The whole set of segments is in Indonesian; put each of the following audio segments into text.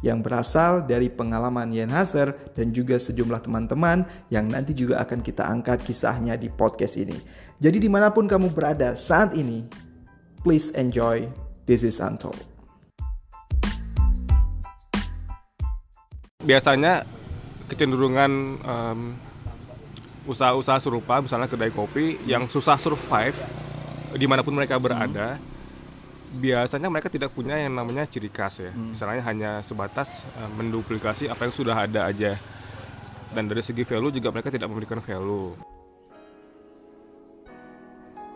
yang berasal dari pengalaman Yen Hazer dan juga sejumlah teman-teman yang nanti juga akan kita angkat kisahnya di podcast ini. Jadi di mana pun kamu berada saat ini, please enjoy This is Untold. Biasanya kecenderungan um, usaha-usaha serupa, misalnya kedai kopi yang susah survive di mana pun mereka berada, hmm biasanya mereka tidak punya yang namanya ciri khas ya. Hmm. Misalnya hanya sebatas uh, menduplikasi apa yang sudah ada aja. Dan dari segi value juga mereka tidak memberikan value.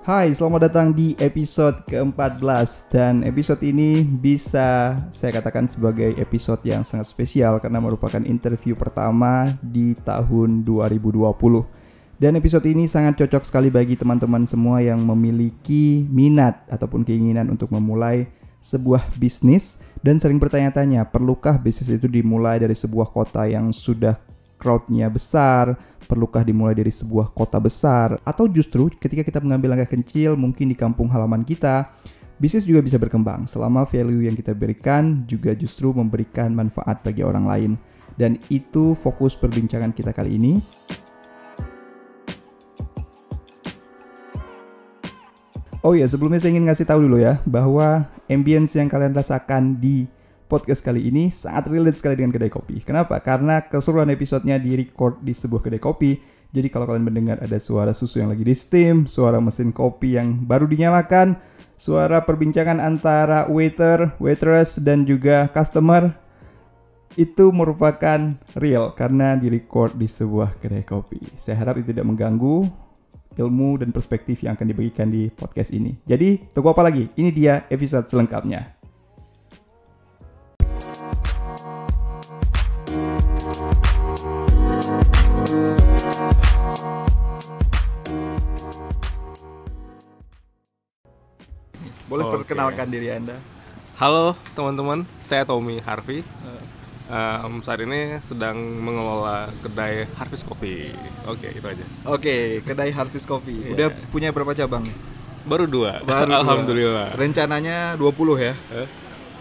Hai, selamat datang di episode ke-14 dan episode ini bisa saya katakan sebagai episode yang sangat spesial karena merupakan interview pertama di tahun 2020. Dan episode ini sangat cocok sekali bagi teman-teman semua yang memiliki minat ataupun keinginan untuk memulai sebuah bisnis dan sering bertanya-tanya, perlukah bisnis itu dimulai dari sebuah kota yang sudah crowdnya besar, perlukah dimulai dari sebuah kota besar, atau justru ketika kita mengambil langkah kecil mungkin di kampung halaman kita, bisnis juga bisa berkembang selama value yang kita berikan juga justru memberikan manfaat bagi orang lain. Dan itu fokus perbincangan kita kali ini. Oh iya, sebelumnya saya ingin ngasih tahu dulu ya bahwa ambience yang kalian rasakan di podcast kali ini sangat relate sekali dengan kedai kopi. Kenapa? Karena keseruan episodenya di record di sebuah kedai kopi. Jadi kalau kalian mendengar ada suara susu yang lagi di steam, suara mesin kopi yang baru dinyalakan, suara perbincangan antara waiter, waitress dan juga customer itu merupakan real karena di record di sebuah kedai kopi. Saya harap itu tidak mengganggu ilmu dan perspektif yang akan dibagikan di podcast ini. Jadi, tunggu apa lagi? Ini dia episode selengkapnya. Boleh okay. perkenalkan diri Anda? Halo teman-teman, saya Tommy Harvey. Uh um, saat ini sedang mengelola kedai Harvest Coffee. Oke, okay, itu aja. Oke, okay, kedai Harvest Coffee. Yeah. Udah punya berapa cabang? Baru dua. Baru Alhamdulillah. Dua. Rencananya 20 ya? Eh?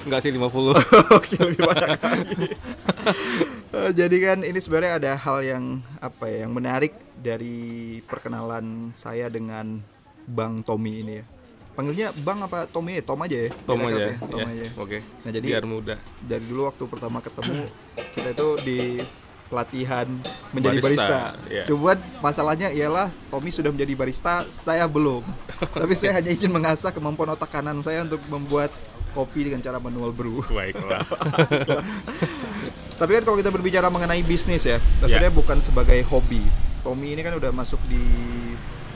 Enggak sih 50. Oke, lebih banyak lagi. Eh, jadi kan ini sebenarnya ada hal yang apa ya, yang menarik dari perkenalan saya dengan Bang Tommy ini ya panggilnya Bang apa Tommy? Tom aja ya. Tom aja. Ya? Tom yeah. aja. Oke. Okay. Nah jadi biar mudah. Dari dulu waktu pertama ketemu kita itu di pelatihan menjadi barista. barista. Yeah. Cuman masalahnya ialah Tommy sudah menjadi barista, saya belum. Tapi saya hanya ingin mengasah kemampuan otak kanan saya untuk membuat kopi dengan cara manual brew. Baiklah. Tapi kan kalau kita berbicara mengenai bisnis ya, maksudnya yeah. bukan sebagai hobi. Tommy ini kan udah masuk di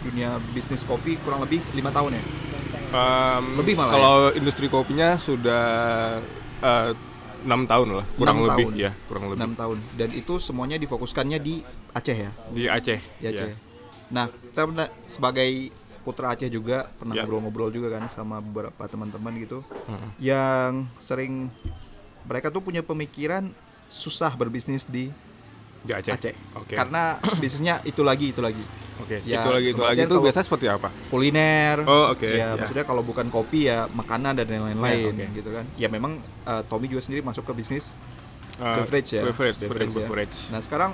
dunia bisnis kopi kurang lebih lima tahun ya um, lebih malah kalau ya? industri kopinya sudah eh, enam uh, tahun lah kurang 6 lebih tahun. ya kurang lebih enam tahun dan itu semuanya difokuskannya di Aceh ya di Aceh di Aceh yeah. nah kita pernah sebagai putra Aceh juga pernah ya. ngobrol-ngobrol yeah. juga kan sama beberapa teman-teman gitu hmm. yang sering mereka tuh punya pemikiran susah berbisnis di di Aceh. Aceh. Okay. Karena bisnisnya itu lagi itu lagi. Oke. Okay. Ya, itu lagi itu lagi itu biasa seperti apa? Kuliner. Oh oke. Okay. Ya, ya maksudnya kalau bukan kopi ya makanan dan lain-lain ya, okay. gitu kan. Ya memang uh, Tommy juga sendiri masuk ke bisnis uh, beverage ya. Beverage, beverage, ya. beverage. Nah sekarang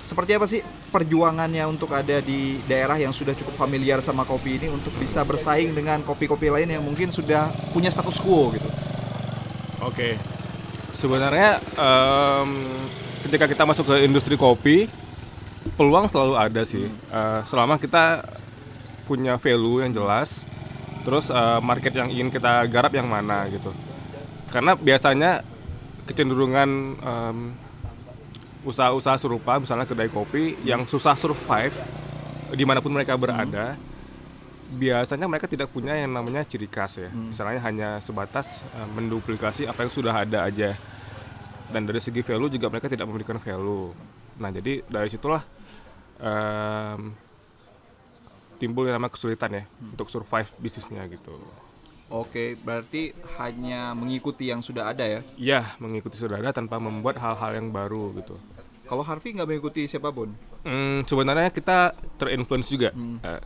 seperti apa sih perjuangannya untuk ada di daerah yang sudah cukup familiar sama kopi ini untuk bisa bersaing dengan kopi-kopi lain yang mungkin sudah punya status quo gitu? Oke, okay. sebenarnya um, ketika kita masuk ke industri kopi peluang selalu ada sih. Uh, selama kita punya value yang jelas terus uh, market yang ingin kita garap yang mana gitu. Karena biasanya kecenderungan um, usaha-usaha serupa misalnya kedai kopi yang susah survive di mana pun mereka berada hmm. biasanya mereka tidak punya yang namanya ciri khas ya. Hmm. misalnya hanya sebatas uh, menduplikasi apa yang sudah ada aja dan dari segi value juga mereka tidak memberikan value nah jadi dari situlah um, timbul yang namanya kesulitan ya untuk survive bisnisnya gitu. Oke, berarti hanya mengikuti yang sudah ada ya. Iya, mengikuti sudah ada tanpa membuat hal-hal yang baru gitu. Kalau Harvey nggak mengikuti siapa pun. Hmm, sebenarnya kita terinfluence juga. Eh,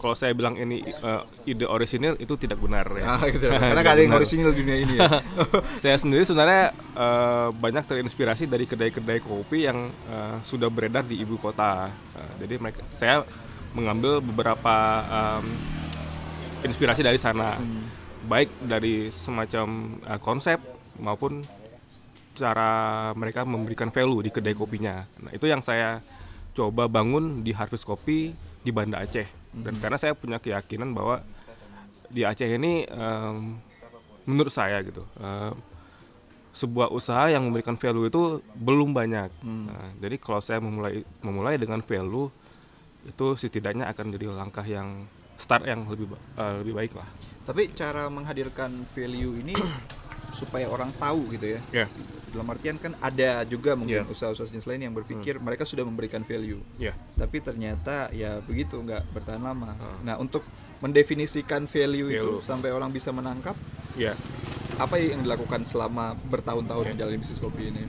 kalau saya bilang ini eh, ide orisinil itu tidak benar ya. Ah, gitu. Karena nggak ada yang orisinil dunia ini ya. saya sendiri sebenarnya eh, banyak terinspirasi dari kedai-kedai kopi yang eh, sudah beredar di ibu kota. Eh, jadi mereka, saya mengambil beberapa em, inspirasi dari sana, baik dari semacam eh, konsep maupun cara mereka memberikan value di kedai kopinya. Nah itu yang saya coba bangun di Harvest Kopi di Banda Aceh. Dan karena saya punya keyakinan bahwa di Aceh ini em, menurut saya gitu em, sebuah usaha yang memberikan value itu belum banyak. Nah, jadi kalau saya memulai memulai dengan value itu setidaknya akan jadi langkah yang start yang lebih eh, lebih baik lah. Tapi cara menghadirkan value ini supaya orang tahu gitu ya. Ya, Dalam artian kan ada juga mungkin Iya. usaha-usaha jenis lain yang berpikir mereka sudah memberikan value. ya. Tapi ternyata ya begitu nggak bertahan lama. Ah. Nah untuk mendefinisikan value, itu Value. sampai orang bisa menangkap Ya. apa yang dilakukan selama bertahun-tahun Oke. menjalani bisnis kopi ini.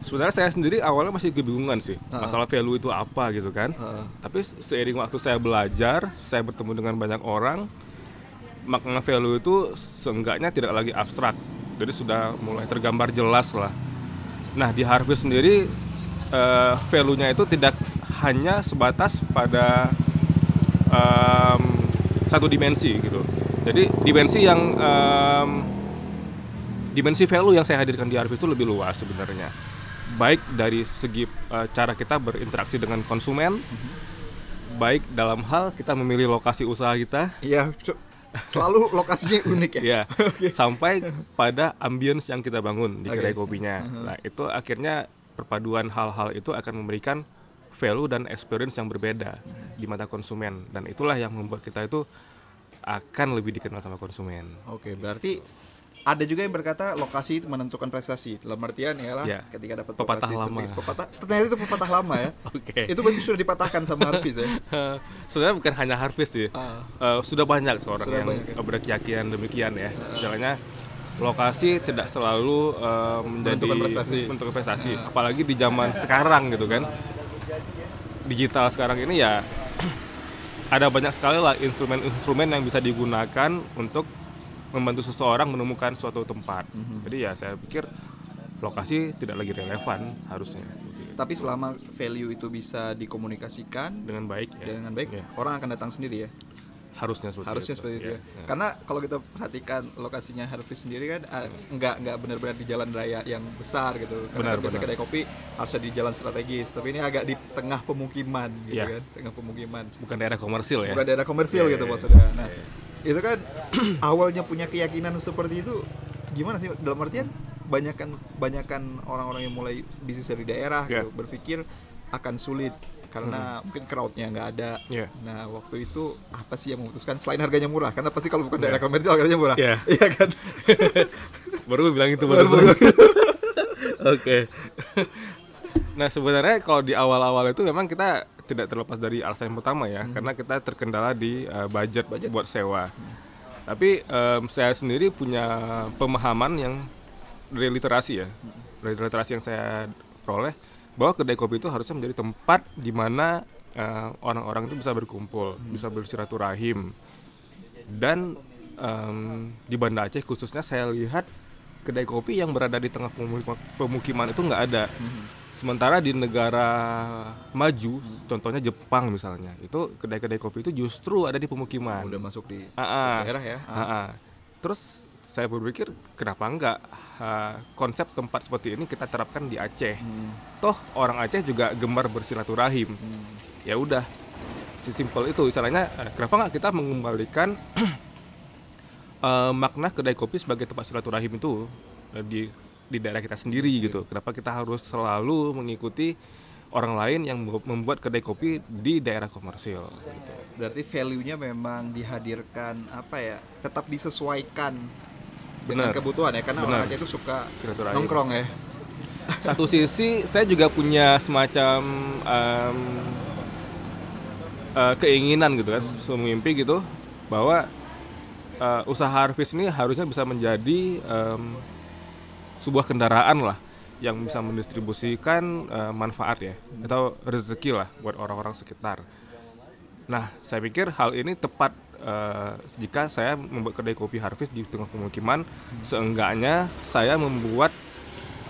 Sebenarnya saya sendiri awalnya masih kebingungan sih Ah. masalah value itu apa gitu kan. Heeh. Tapi seiring waktu saya belajar, saya bertemu dengan banyak orang, makna value itu seenggaknya tidak lagi abstrak. Jadi sudah mulai tergambar jelas lah. Nah di Harvest sendiri eh, value-nya itu tidak hanya sebatas pada em, satu dimensi gitu. Jadi dimensi yang em, dimensi value yang saya hadirkan di Harvest itu lebih luas sebenarnya. Baik dari segi eh, cara kita berinteraksi dengan konsumen, baik dalam hal kita memilih lokasi usaha kita, Iya, selalu lokasinya unik ya. ya, sampai pada ambience yang kita bangun di kedai kopinya. Nah, itu akhirnya perpaduan hal-hal itu akan memberikan value dan experience yang berbeda di mata konsumen dan itulah yang membuat kita itu akan lebih dikenal sama konsumen. Oke, berarti ada juga yang berkata lokasi itu menentukan prestasi. Dalam artian ya lah Ya. ketika dapat Pepatah lokasi lama. Pepatah, ternyata itu pepatah lama ya. Oke. Itu berarti sudah dipatahkan sama Harvis ya. Sebenarnya bukan hanya Harvest sih. Ah. Eh, sudah banyak seorang Sudah yang banyak ya. berkeyakinan demikian ya. Misalnya lokasi tidak selalu eh, menjadi Menentukan prestasi. menentukan prestasi. apalagi di zaman sekarang gitu kan. Digital sekarang ini ya ada banyak sekali lah instrumen-instrumen yang bisa digunakan untuk membantu seseorang menemukan suatu tempat. Mhm. Jadi ya saya pikir lokasi tidak lagi relevan harusnya Tapi selama value itu bisa dikomunikasikan dengan baik ya. dengan baik, Ya, orang akan datang sendiri ya. harusnya seperti Harusnya itu. seperti itu ya. Ya, ya. Karena kalau kita perhatikan lokasinya Harvis sendiri kan ah, nggak nggak benar-benar di jalan raya yang besar gitu. Karena Benar, kan biasa benar. kedai kopi harusnya di jalan strategis, tapi ini agak di tengah pemukiman gitu Iya. kan, tengah pemukiman. bukan daerah komersil ya. bukan daerah komersil Iya, gitu iya, maksudnya. Nah, itu kan awalnya punya keyakinan seperti itu gimana sih dalam artian banyakan banyakan orang-orang yang mulai bisnis dari daerah Iya. gitu, berpikir akan sulit karena mungkin crowdnya nggak ada. Iya. Nah waktu itu apa sih yang memutuskan selain harganya murah? Karena pasti kalau bukan daerah komersil harganya murah. Iya. Iya kan? baru gue bilang itu Baru baru Oke. nah sebenarnya kalau di awal-awal itu memang kita tidak terlepas dari alasan yang pertama ya, karena kita terkendala di uh, budget, Hmm. Budget. buat sewa. Tapi em, saya sendiri punya pemahaman yang dari literasi ya, Hmm. dari literasi yang saya peroleh bahwa kedai kopi itu harusnya menjadi tempat di mana eh, orang-orang itu bisa berkumpul, Hmm. bisa bersilaturahim dan em, di Banda Aceh khususnya saya lihat kedai kopi yang berada di tengah pemukiman, pemukiman itu nggak ada. Sementara di negara maju, contohnya Jepang misalnya, itu kedai-kedai kopi itu justru ada di pemukiman. Udah masuk di Ah, ah. daerah ya. Ah, ah. Terus saya berpikir kenapa enggak ah, konsep tempat seperti ini kita terapkan di Aceh. Hmm. Toh orang Aceh juga gemar bersilaturahim. Hmm. Ya udah, sesimpel itu. Misalnya eh, kenapa nggak kita mengembalikan eh, makna kedai kopi sebagai tempat silaturahim itu di di daerah kita sendiri gitu. Kenapa kita harus selalu mengikuti orang lain yang membu- membuat kedai kopi di daerah komersil gitu. Berarti value-nya memang dihadirkan apa ya? Tetap disesuaikan dengan Benar. kebutuhan ya karena orang. Aceh itu suka Silaturahim. nongkrong ya. satu sisi saya juga punya semacam em, eh, keinginan gitu kan, suatu mimpi gitu bahwa eh, usaha harvest ini harusnya bisa menjadi em, sebuah kendaraan lah yang bisa mendistribusikan eh, manfaat ya atau rezeki lah buat orang-orang sekitar. Nah, saya pikir hal ini tepat eh, jika saya membuat kedai kopi harvest di tengah pemukiman. Seenggaknya saya membuat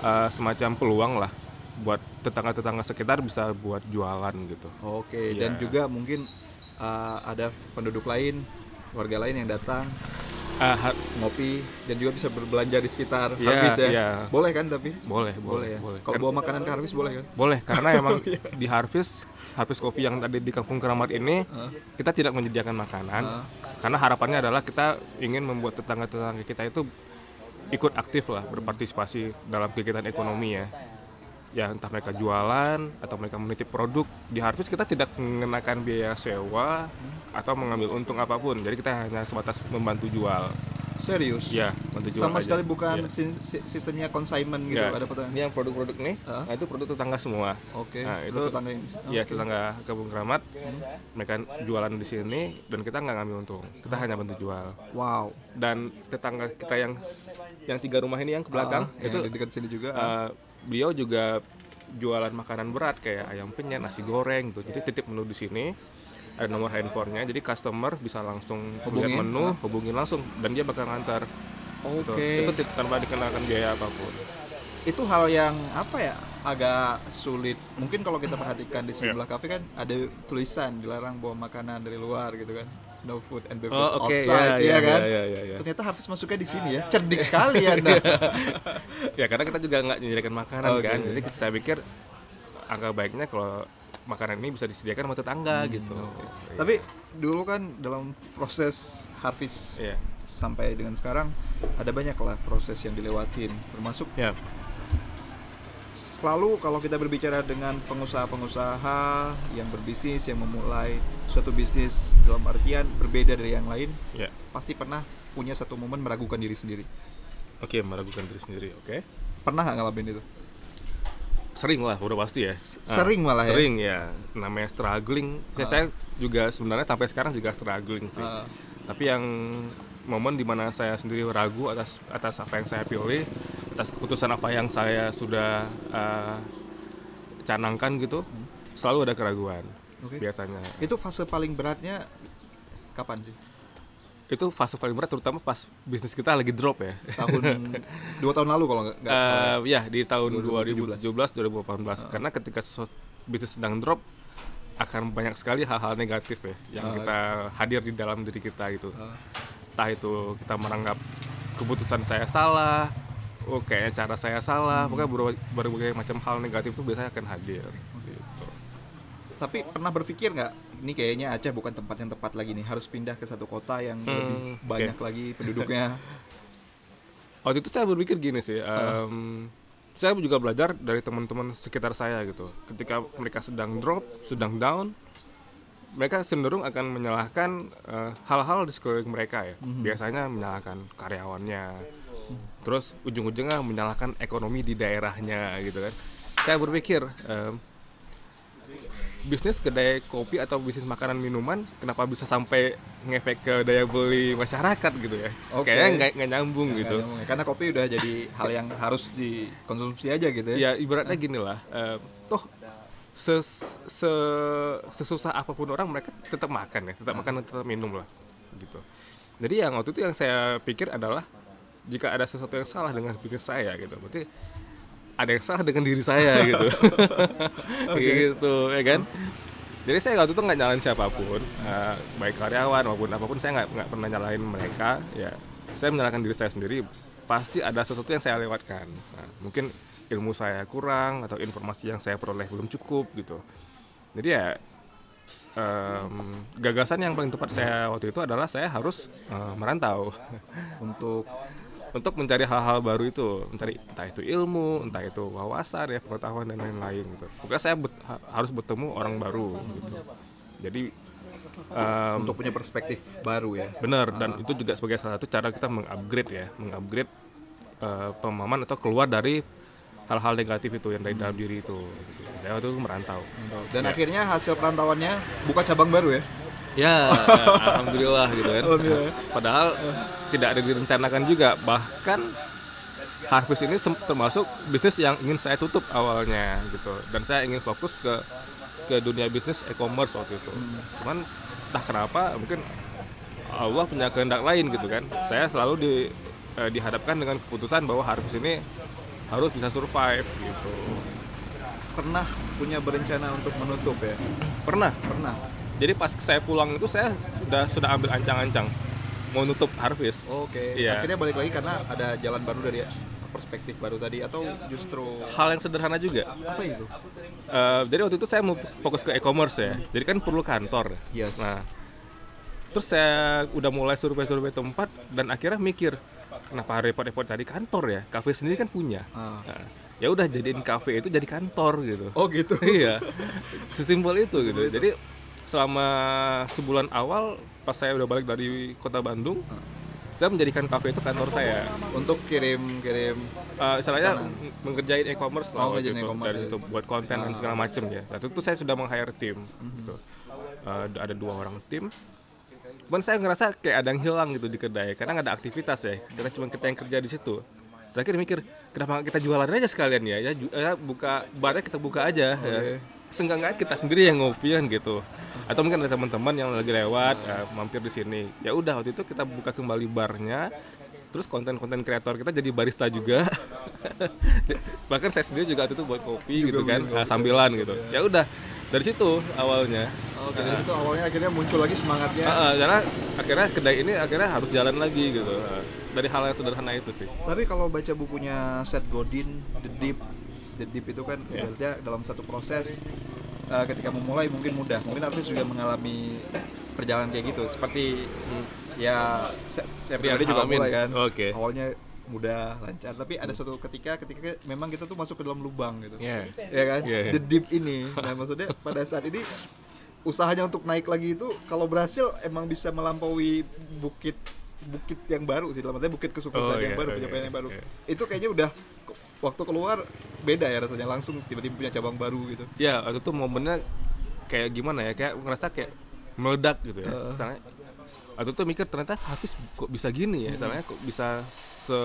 eh, semacam peluang lah buat tetangga-tetangga sekitar bisa buat jualan gitu. Oke, Iya. dan juga mungkin uh, ada penduduk lain, warga lain yang datang Ha- ngopi dan juga bisa berbelanja di sekitar Iya, Harvest ya. iya. Boleh kan tapi? boleh, Boleh, boleh, ya. boleh. Kalau Kan- bawa makanan ke Harvest boleh kan? boleh karena emang di harvest harvest kopi yang ada di Kampung Keramat ini Heeh. kita tidak menyediakan makanan Heeh. karena harapannya adalah kita ingin membuat tetangga-tetangga kita itu ikut aktif lah berpartisipasi dalam kegiatan ekonomi ya ya entah mereka jualan atau mereka menitip produk di harvest kita tidak mengenakan biaya sewa atau mengambil untung apa pun jadi kita hanya sebatas membantu jual Serius? ya bantu jual Sama aja. sekali bukan si- sistemnya consignment gitu, Ya. ada potongan. ini yang produk-produk nih Hah? nah itu produk tetangga semua Oke. Nah, lu itu- tetangga ini. Iya, Oke. tetangga Kampung Keramat. Mereka jualan di sini dan kita nggak ngambil untung. Kita hanya bantu jual. Wow. Dan tetangga kita yang yang tiga rumah ini yang ke belakang Ah, itu dekat sini juga. ah. Beliau juga jualan makanan berat kayak ayam penyet, nasi goreng gitu. Jadi titip menu di sini. Ada nomor handphonenya, jadi customer bisa langsung Hubungin, menu, ah. hubungin langsung dan dia bakal ngantar. Gitu. Oke. Itu tit- tanpa dikenakan biaya apa pun. itu hal yang apa ya agak sulit mungkin kalau kita perhatikan di Iya. sebelah kafe kan ada tulisan dilarang bawa makanan dari luar gitu kan no food and beverage Oh, oke, outside ya, iya ya, kan? ya, ya, ya. ternyata harus masuknya di sini ya. Cerdik sekali anda. Ya karena kita juga nggak menyediakan makanan Oke. kan. Jadi saya pikir angka baiknya kalau makanan ini bisa disediakan sama tetangga gitu. tapi dulu kan dalam proses harvest Iya. sampai dengan sekarang ada banyak lah proses yang dilewatin. Termasuk ya selalu kalau kita berbicara dengan pengusaha-pengusaha yang berbisnis yang memulai suatu bisnis dalam artian berbeda dari yang lain ya. pasti pernah punya satu momen meragukan diri sendiri. Oke meragukan diri sendiri oke. Pernah nggak ngalamin itu? Sering lah udah pasti ya. Sering malah ya? sering ya. Namanya struggling. Saya, saya juga sebenarnya sampai sekarang juga struggling sih. Ah. tapi yang momen di mana saya sendiri ragu atas atas apa yang saya pilih atas keputusan apa yang saya sudah eh, canangkan gitu selalu ada keraguan Oke. biasanya itu fase paling beratnya kapan sih itu fase paling berat terutama pas bisnis kita lagi drop ya tahun dua tahun lalu kalau nggak salah Eh, ya di tahun 2017. 2017 2018 karena ketika bisnis sedang drop akan banyak sekali hal-hal negatif ya yang Ah. kita hadir di dalam diri kita gitu Ah. entah itu kita menganggap keputusan saya salah oh kayaknya cara saya salah Hmm. pokoknya berbagai, berbagai macam hal negatif itu biasanya akan hadir gitu. tapi pernah berpikir nggak ini kayaknya Aceh bukan tempat yang tepat lagi nih harus pindah ke satu kota yang Hmm, lebih oke. banyak lagi penduduknya waktu itu saya berpikir gini sih em, saya juga belajar dari teman-teman sekitar saya gitu ketika mereka sedang drop sedang down mereka cenderung akan menyalahkan eh, hal-hal di sekeliling mereka ya biasanya menyalahkan karyawannya terus ujung-ujungnya menyalahkan ekonomi di daerahnya gitu kan saya berpikir em, bisnis kedai kopi atau bisnis makanan minuman kenapa bisa sampai ngefek ke daya beli masyarakat gitu ya Oke. kayaknya nggak nggak nyambung gitu nyambung ya. karena kopi udah jadi hal yang harus dikonsumsi aja gitu ya ya ibaratnya gini lah eh, toh ses- se- sesusah apa pun orang mereka tetap makan ya tetap makan dan tetap minum lah gitu jadi yang waktu itu yang saya pikir adalah jika ada sesuatu yang salah dengan bisnis saya gitu. Berarti ada yang salah dengan diri saya gitu. Gitu ya kan? Jadi saya waktu itu nggak nyalain siapa pun eh, baik karyawan maupun apa pun saya nggak nggak pernah nyalain mereka ya. Saya menyalahkan diri saya sendiri pasti ada sesuatu yang saya lewatkan. Nah, mungkin ilmu saya kurang atau informasi yang saya peroleh belum cukup gitu. Jadi ya em, gagasan yang paling tepat saya waktu itu adalah saya harus eh, merantau. Untuk untuk mencari hal-hal baru itu mencari entah itu ilmu entah itu wawasan ya pengetahuan dan lain-lain gitu pokoknya saya bet- ha- harus bertemu orang baru gitu jadi em, untuk punya perspektif baru ya benar dan itu juga sebagai salah satu cara kita mengupgrade ya mengupgrade eh, pemahaman atau keluar dari hal-hal negatif itu yang dari dalam diri itu gitu. saya waktu itu merantau Dan Ya. akhirnya hasil perantauannya buka cabang baru ya? Ya alhamdulillah gitu kan. Alhamdulillah. padahal tidak ada direncanakan juga. Bahkan Harvest ini termasuk bisnis yang ingin saya tutup awalnya gitu. Dan saya ingin fokus ke ke dunia bisnis e-commerce waktu itu. Cuman entah kenapa mungkin Allah punya kehendak lain gitu kan. Saya selalu di, eh, dihadapkan dengan keputusan bahwa Harvest ini harus bisa survive gitu. Pernah punya berencana untuk menutup ya? pernah. Pernah. Jadi pas saya pulang itu saya sudah sudah ambil ancang-ancang mau nutup Harvest Oke. Iya. Akhirnya balik lagi karena ada jalan baru dari perspektif baru tadi atau justru hal yang sederhana juga apa itu? Eh, jadi waktu itu saya mau fokus ke e-commerce ya. Jadi kan perlu kantor. Yes. Nah, terus saya udah mulai survei-survei tempat dan akhirnya mikir, kenapa repot-repot tadi kantor ya? Cafe sendiri kan punya. Ah. Nah, ya udah jadiin cafe itu jadi kantor gitu. Oh gitu. iya, sesimpel itu gitu. Jadi selama sebulan awal pas saya udah balik dari kota Bandung, saya menjadikan cafe itu kantor saya. Untuk kirim kirim Uh, istilahnya mengerjain e-commerce lah Oh, waktu ngerjain itu, e-commerce dari ya. situ buat konten dan segala macem ya. Waktu itu saya sudah meng-hire tim gitu. Uh, ada dua orang tim. Cuman saya ngerasa kayak ada yang hilang gitu di kedai karena nggak ada aktivitas ya. Karena cuma kita yang kerja di situ. Terakhir mikir kenapa kita jualan aja sekalian ya? Ya, ya buka barnya kita buka aja. Ya. Seenggaknya kita sendiri yang ngopian gitu. Atau mungkin ada teman-teman yang lagi lewat uh, mampir di sini. Ya udah waktu itu kita buka kembali barnya. Terus konten-konten kreator kita jadi barista juga. Bahkan saya sendiri juga waktu itu buat kopi gitu kan, uh, sambilan gitu. Ya udah dari situ awalnya. Oke, dari itu awalnya akhirnya muncul lagi semangatnya. Ah, ah, karena akhirnya kedai ini akhirnya harus jalan lagi gitu. Ah, dari hal yang sederhana itu sih. Tapi kalau baca bukunya Seth Godin, The Deep, The Deep itu kan Ya. ibaratnya dalam satu proses uh, ketika memulai mungkin mudah. Mungkin artis juga mengalami perjalanan kayak gitu. Seperti ya saya, pribadi juga ngalamin. mulai kan. Oke. Awalnya mudah, lancar, tapi ada suatu ketika ketika memang kita tuh masuk ke dalam lubang gitu. Iya. Ya kan? Iya, iya. The Deep ini. Nah, maksudnya pada saat ini usahanya untuk naik lagi itu kalau berhasil emang bisa melampaui bukit bukit yang baru sih dalam artinya bukit kesuksesan Oh, yang iya, baru iya, pencapaian yang baru iya. itu kayaknya udah waktu keluar beda ya rasanya langsung tiba-tiba punya cabang baru gitu Ya, waktu itu momennya kayak gimana ya? Kayak ngerasa kayak meledak gitu ya. Heeh. Misalnya waktu itu mikir ternyata Hafiz kok bisa gini ya? Misalnya kok bisa se,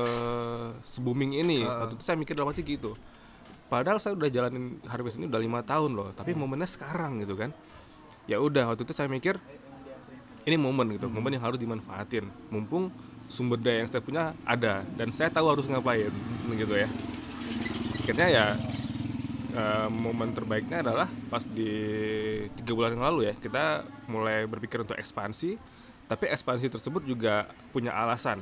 se booming ini. Heeh. Waktu itu saya mikir dalam hati gitu. Padahal saya udah jalanin Harvest ini udah lima tahun loh, tapi momennya sekarang gitu kan. Ya udah waktu itu saya mikir ini momen gitu, momen yang harus dimanfaatin. Mumpung sumber daya yang saya punya ada dan saya tahu harus ngapain gitu ya. Akhirnya ya eh, momen terbaiknya adalah pas di tiga bulan yang lalu ya kita mulai berpikir untuk ekspansi tapi ekspansi tersebut juga punya alasan.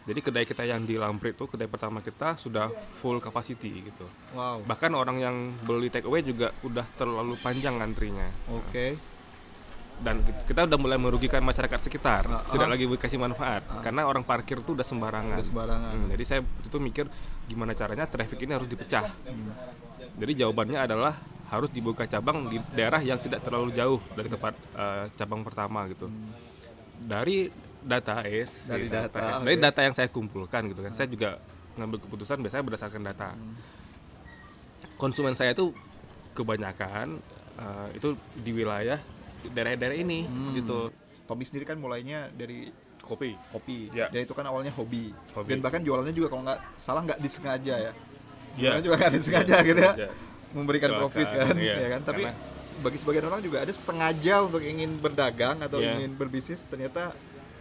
Jadi kedai kita yang di Lamprit itu kedai pertama kita sudah full capacity gitu. Wow. Bahkan orang yang beli take away juga udah terlalu panjang antrinya. Oke dan kita udah mulai merugikan masyarakat sekitar Ah, tidak ah. lagi dikasih manfaat karena orang parkir tuh udah sembarangan Udah sembarangan. Hmm, jadi saya itu mikir gimana caranya traffic ini harus dipecah Hmm. jadi jawabannya adalah harus dibuka cabang di daerah yang tidak terlalu jauh dari tempat eh, cabang pertama gitu dari data es Dari gitu, data, AS. oke. dari data yang saya kumpulkan gitu kan saya juga ngambil keputusan biasanya berdasarkan data Hmm. konsumen saya tuh kebanyakan eh, itu di wilayah daerah-daerah ini Hmm. gitu Tommy sendiri kan mulainya dari kopi kopi Ya. dan itu kan awalnya hobi. Hobi. dan bahkan jualannya juga kalau nggak salah nggak disengaja ya Ya. Jualannya juga nggak disengaja gitu ya Ya. memberikan Silakan, profit kan iya. ya kan tapi Karena- bagi sebagian orang juga ada sengaja untuk ingin berdagang atau Iya. ingin berbisnis ternyata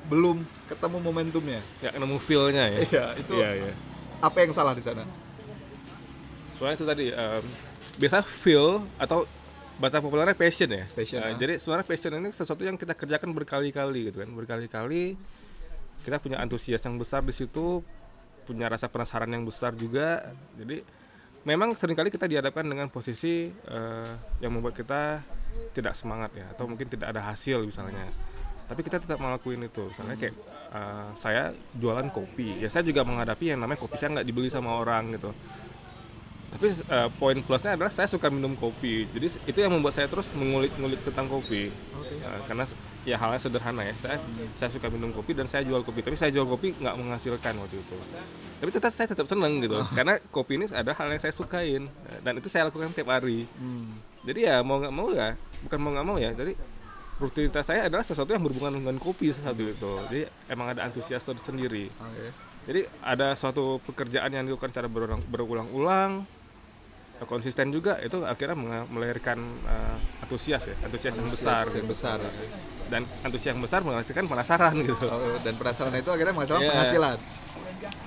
belum ketemu momentumnya ya nemu feel-nya ya Iya, itu Iya, iya. apa yang salah di sana soalnya itu tadi em, biasa feel atau bahasa populernya passion ya. Passion, Eh, ah. jadi sebenarnya passion ini sesuatu yang kita kerjakan berkali-kali gitu kan berkali-kali. Kita punya antusias yang besar di situ punya rasa penasaran yang besar juga. Jadi memang sering kali kita dihadapkan dengan posisi eh, yang membuat kita tidak semangat ya atau mungkin tidak ada hasil misalnya. Tapi kita tetap melakukan itu. Misalnya kayak eh, saya jualan kopi. Ya saya juga menghadapi yang namanya kopi saya nggak dibeli sama orang gitu tapi uh, poin plusnya adalah saya suka minum kopi. Jadi itu yang membuat saya terus mengulik-ngulik tentang kopi. Okay. uh, karena ya halnya sederhana ya. Saya saya suka minum kopi dan saya jual kopi. Tapi saya jual kopi nggak menghasilkan waktu itu. Tapi tetap saya tetap seneng gitu. Oh. karena kopi ini ada hal yang saya sukain. Dan itu saya lakukan tiap hari. Hmm. jadi ya mau nggak mau ya bukan mau nggak mau ya. Jadi rutinitas saya adalah sesuatu yang berhubungan dengan kopi satu itu. Jadi emang ada antusias tersendiri. Okay. jadi ada suatu pekerjaan yang dilakukan secara berulang-ulang konsisten juga itu akhirnya melahirkan uh, antusias ya antusias, yang besar. yang gitu. besar. Dan antusias yang besar menghasilkan penasaran gitu. Oh, dan penasaran itu akhirnya menghasilkan yeah. penghasilan.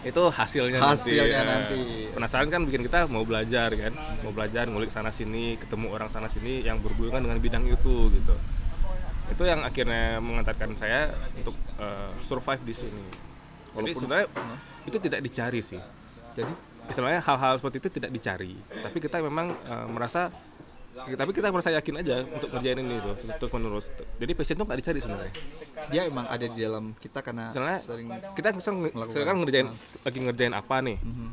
Itu hasilnya, hasilnya nanti, nanti. penasaran kan bikin kita mau belajar kan? Mau belajar ngulik sana sini ketemu orang sana sini yang berhubungan dengan bidang itu gitu. Itu yang akhirnya mengantarkan saya untuk uh, survive di sini. Walaupun, jadi sebenarnya uh, itu tidak dicari sih. Jadi istilahnya hal-hal seperti itu tidak dicari. Tapi kita memang uh, merasa tapi kita merasa yakin aja untuk ngerjain ini tuh terus menerus jadi passion tuh nggak dicari sebenarnya. Dia emang ada di dalam kita karena Misalnya, sering kita sering, kan ngerjain lagi ngerjain apa nih? Mm -hmm.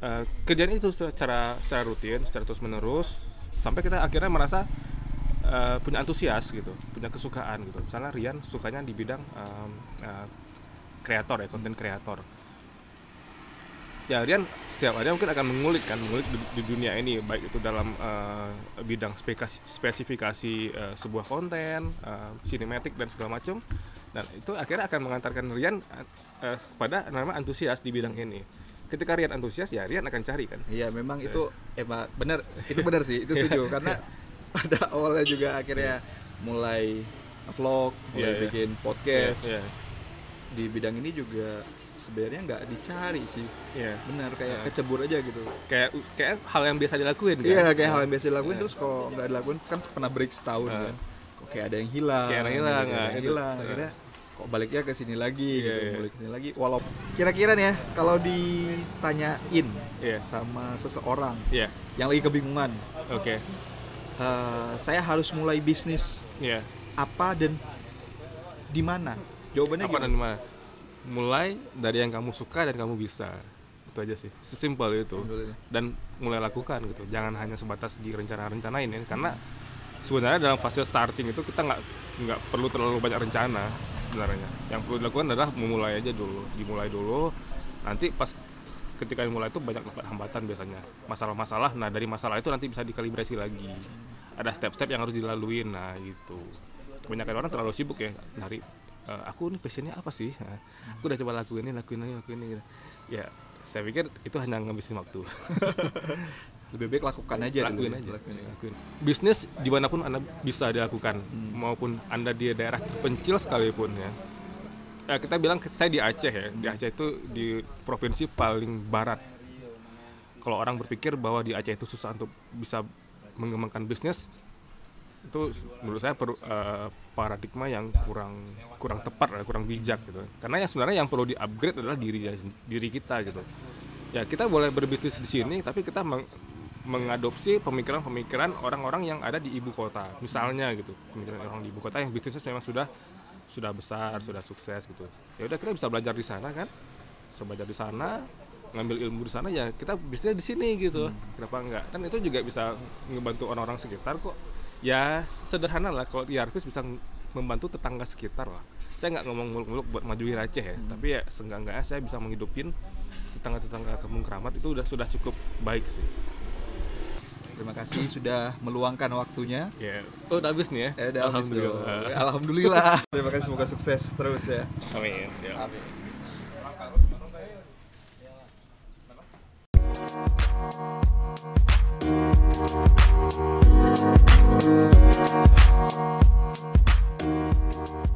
uh, kerjaan itu secara secara rutin secara terus menerus sampai kita akhirnya merasa uh, punya antusias gitu punya kesukaan gitu. Misalnya Rian sukanya di bidang kreator um, uh, ya konten kreator ya Rian setiap hari mungkin akan mengulik kan mengulik di, di dunia ini baik itu dalam uh, bidang spesifikasi, spesifikasi uh, sebuah konten uh, sinematik dan segala macam dan itu akhirnya akan mengantarkan Rian uh, kepada nama antusias di bidang ini. Ketika Rian antusias ya Rian akan cari kan. Iya memang itu emang benar itu benar sih itu setuju. Karena pada awalnya juga akhirnya mulai vlog mulai yeah, iya. bikin podcast. Yeah, yeah. di bidang ini juga sebenarnya nggak dicari sih yeah. benar kayak yeah. kecebur aja gitu kayak kayak hal yang biasa dilakuin kan iya yeah, kayak hal yang biasa dilakuin yeah. terus kalau nggak dilakuin kan pernah break setahun uh. kan kok kayak ada yang hilang kayak ada yang hilang ada yang hilang akhirnya kok baliknya ke sini lagi yeah, gitu yeah. balik ke sini lagi walau kira-kira nih ya kalau ditanyain yeah. sama seseorang yeah. yang lagi kebingungan oke okay. uh, saya harus mulai bisnis yeah. apa dan di mana jawabannya apa gimana? dan di mana mulai dari yang kamu suka dan kamu bisa. Itu aja sih. Sesimpel itu. Dan mulai lakukan gitu. Jangan hanya sebatas di rencana-rencana ini karena sebenarnya dalam fase starting itu kita nggak nggak perlu terlalu banyak rencana sebenarnya. Yang perlu dilakukan adalah memulai aja dulu. Dimulai dulu. Nanti pas ketika dimulai itu banyak dapat hambatan biasanya. Masalah-masalah. Nah dari masalah itu nanti bisa dikalibrasi lagi. Ada step-step yang harus dilalui nah gitu. Banyak orang terlalu sibuk ya dari uh, aku nih passionnya apa sih nah, aku udah coba lakuin ini lakuin ini lakuin ini gitu. ya saya pikir itu hanya ngabisin waktu lebih baik lakukan aja lakuin dulu. aja lakuin, lakuin. bisnis di mana pun anda bisa dilakukan hmm. maupun anda di daerah terpencil sekalipun ya ya kita bilang saya di Aceh ya di Aceh itu di provinsi paling barat kalau orang berpikir bahwa di Aceh itu susah untuk bisa mengembangkan bisnis itu menurut saya per, uh, paradigma yang kurang kurang tepat kurang bijak gitu. Karena yang sebenarnya yang perlu di upgrade adalah diri diri kita gitu. Ya kita boleh berbisnis di sini tapi kita meng, mengadopsi pemikiran-pemikiran orang-orang yang ada di ibu kota. Misalnya gitu pemikiran orang di ibu kota yang bisnisnya memang sudah sudah besar sudah sukses gitu. Ya udah kita bisa belajar di sana kan? Bisa belajar di sana ngambil ilmu di sana ya kita bisnisnya di sini gitu. Hmm. kenapa enggak? Kan itu juga bisa ngebantu orang-orang sekitar kok ya sederhana lah kalau di Arvis bisa membantu tetangga sekitar lah saya nggak ngomong muluk-muluk buat majuin Aceh ya hmm. tapi ya seenggak-enggaknya saya bisa menghidupin tetangga-tetangga kampung keramat itu udah sudah cukup baik sih Terima kasih sudah meluangkan waktunya. Yes. Oh, udah habis nih ya? Eh, udah Alhamdulillah. Habis Alhamdulillah. Terima kasih semoga sukses terus ya. Amin. Ya. Amin. We'll be right.